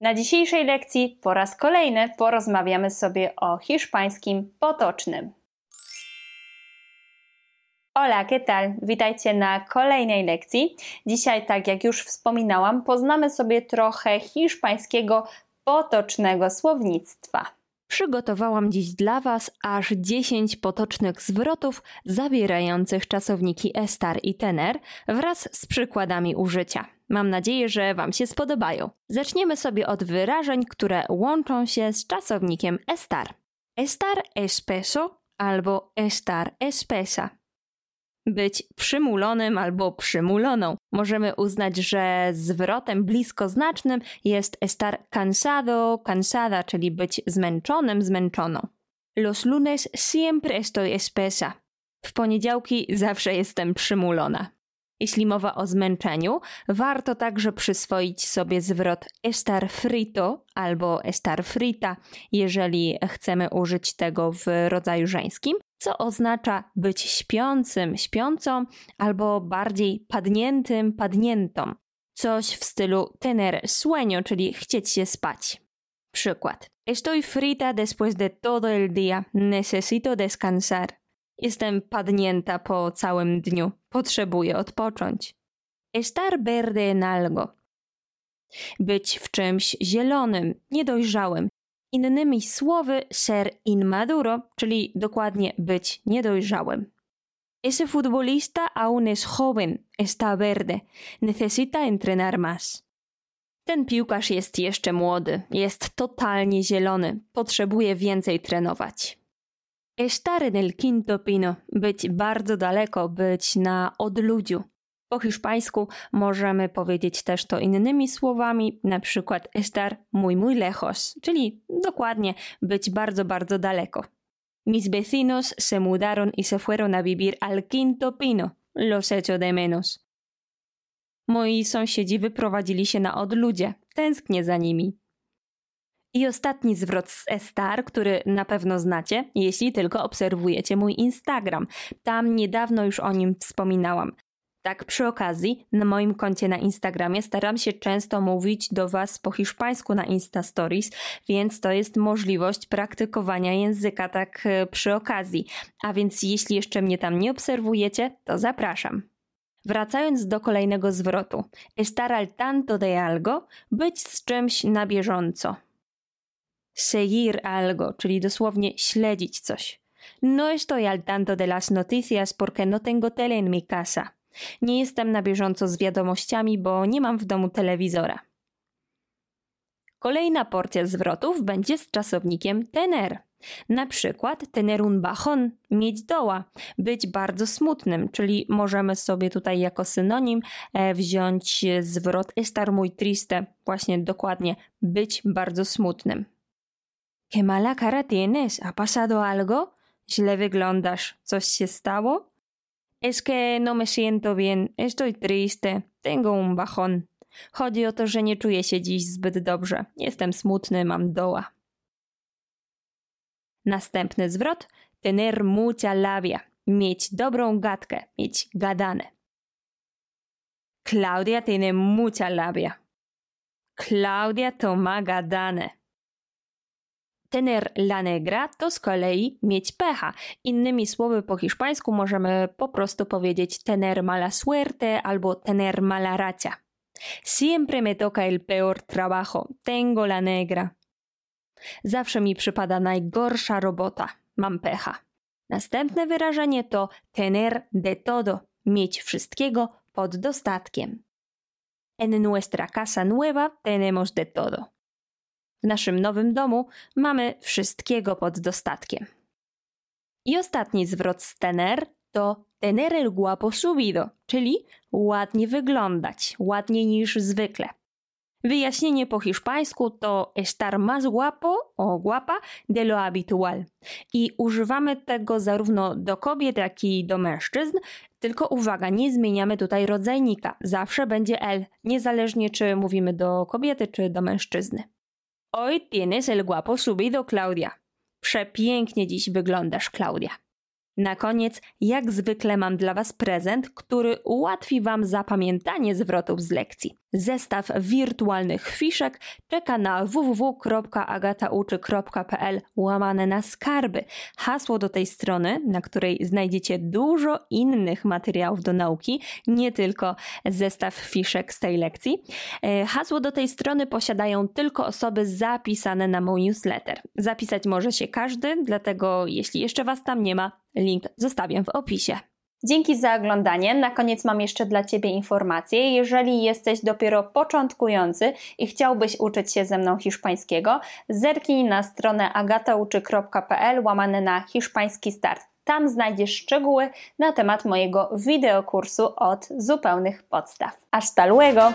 Na dzisiejszej lekcji po raz kolejny porozmawiamy sobie o hiszpańskim potocznym. Hola, ¿qué tal? Witajcie na kolejnej lekcji. Dzisiaj, tak jak już wspominałam, poznamy sobie trochę hiszpańskiego potocznego słownictwa. Przygotowałam dziś dla Was aż 10 potocznych zwrotów zawierających czasowniki estar i tener wraz z przykładami użycia. Mam nadzieję, że Wam się spodobają. Zaczniemy sobie od wyrażeń, które łączą się z czasownikiem estar. Estar espeso albo estar espesa być przymulonym albo przymuloną. Możemy uznać, że zwrotem bliskoznacznym jest estar cansado, cansada, czyli być zmęczonym, zmęczoną. Los lunes siempre estoy espesa. W poniedziałki zawsze jestem przymulona. Jeśli mowa o zmęczeniu, warto także przyswoić sobie zwrot estar frito albo estar frita, jeżeli chcemy użyć tego w rodzaju żeńskim, co oznacza być śpiącym, śpiącą albo bardziej padniętym, padniętą. Coś w stylu tener sueño, czyli chcieć się spać. Przykład. Estoy frita después de todo el día. Necesito descansar. Jestem padnięta po całym dniu. Potrzebuję odpocząć. Estar verde en algo. Być w czymś zielonym, niedojrzałym, Innymi słowy, ser inmaduro, czyli dokładnie być niedojrzałym. Ese futbolista aún es joven, está verde, necesita entrenar más. Ten piłkarz jest jeszcze młody, jest totalnie zielony, potrzebuje więcej trenować. Estar en el quinto pino, być bardzo daleko, być na odludziu. Po hiszpańsku możemy powiedzieć też to innymi słowami, na przykład estar muy muy lejos, czyli dokładnie być bardzo bardzo daleko. Mis vecinos se mudaron y se fueron a vivir al quinto pino. Los echo de menos. Moi sąsiedzi wyprowadzili się na odludzie. Tęsknię za nimi. I ostatni zwrot z Estar, który na pewno znacie, jeśli tylko obserwujecie mój Instagram. Tam niedawno już o nim wspominałam. Tak, przy okazji, na moim koncie na Instagramie staram się często mówić do Was po hiszpańsku na Insta Stories, więc to jest możliwość praktykowania języka tak e, przy okazji. A więc jeśli jeszcze mnie tam nie obserwujecie, to zapraszam. Wracając do kolejnego zwrotu. Estar al tanto de algo, być z czymś na bieżąco. Seguir algo, czyli dosłownie śledzić coś. No estoy al tanto de las noticias porque no tengo tele en mi casa. Nie jestem na bieżąco z wiadomościami, bo nie mam w domu telewizora. Kolejna porcja zwrotów będzie z czasownikiem tener. Na przykład tener un bajón, mieć doła, być bardzo smutnym, czyli możemy sobie tutaj jako synonim e, wziąć zwrot estar muy triste, właśnie dokładnie być bardzo smutnym. ¿Qué mala cara tienes? ¿Ha pasado algo? Źle wyglądasz. Coś się stało? Es que no me siento bien, estoy triste, tengo un bajón. Chodzi o to, że nie czuję się dziś zbyt dobrze. Jestem smutny, mam doła. Następny zwrot. Tener mucha labia. Mieć dobrą gadkę, mieć gadane. Claudia tiene mucha labia. Claudia to ma gadane. Tener la negra to z kolei mieć pecha. Innymi słowy po hiszpańsku możemy po prostu powiedzieć tener mala suerte albo tener mala racha. Siempre me toca el peor trabajo. Tengo la negra. Zawsze mi przypada najgorsza robota. Mam pecha. Następne wyrażenie to tener de todo. Mieć wszystkiego pod dostatkiem. En nuestra casa nueva tenemos de todo. W naszym nowym domu mamy wszystkiego pod dostatkiem. I ostatni zwrot z tener to tener el guapo subido, czyli ładnie wyglądać, ładniej niż zwykle. Wyjaśnienie po hiszpańsku to estar más guapo o guapa de lo habitual. I używamy tego zarówno do kobiet, jak i do mężczyzn, tylko uwaga, nie zmieniamy tutaj rodzajnika. Zawsze będzie el, niezależnie czy mówimy do kobiety, czy do mężczyzny. Hoy tienes el guapo subido, Claudia. Przepięknie dziś wyglądasz, Klaudia. Na koniec, jak zwykle, mam dla Was prezent, który ułatwi Wam zapamiętanie zwrotów z lekcji. Zestaw wirtualnych fiszek czeka na www.agatauczy.pl łamane na skarby. Hasło do tej strony, na której znajdziecie dużo innych materiałów do nauki, nie tylko zestaw fiszek z tej lekcji. E, hasło do tej strony posiadają tylko osoby zapisane na mój newsletter. Zapisać może się każdy, dlatego jeśli jeszcze Was tam nie ma, link zostawiam w opisie. Dzięki za oglądanie. Na koniec mam jeszcze dla Ciebie informację. Jeżeli jesteś dopiero początkujący i chciałbyś uczyć się ze mną hiszpańskiego, zerknij na stronę agatauczy.pl łamane na hiszpański start. Tam znajdziesz szczegóły na temat mojego wideokursu od zupełnych podstaw. Hasta luego!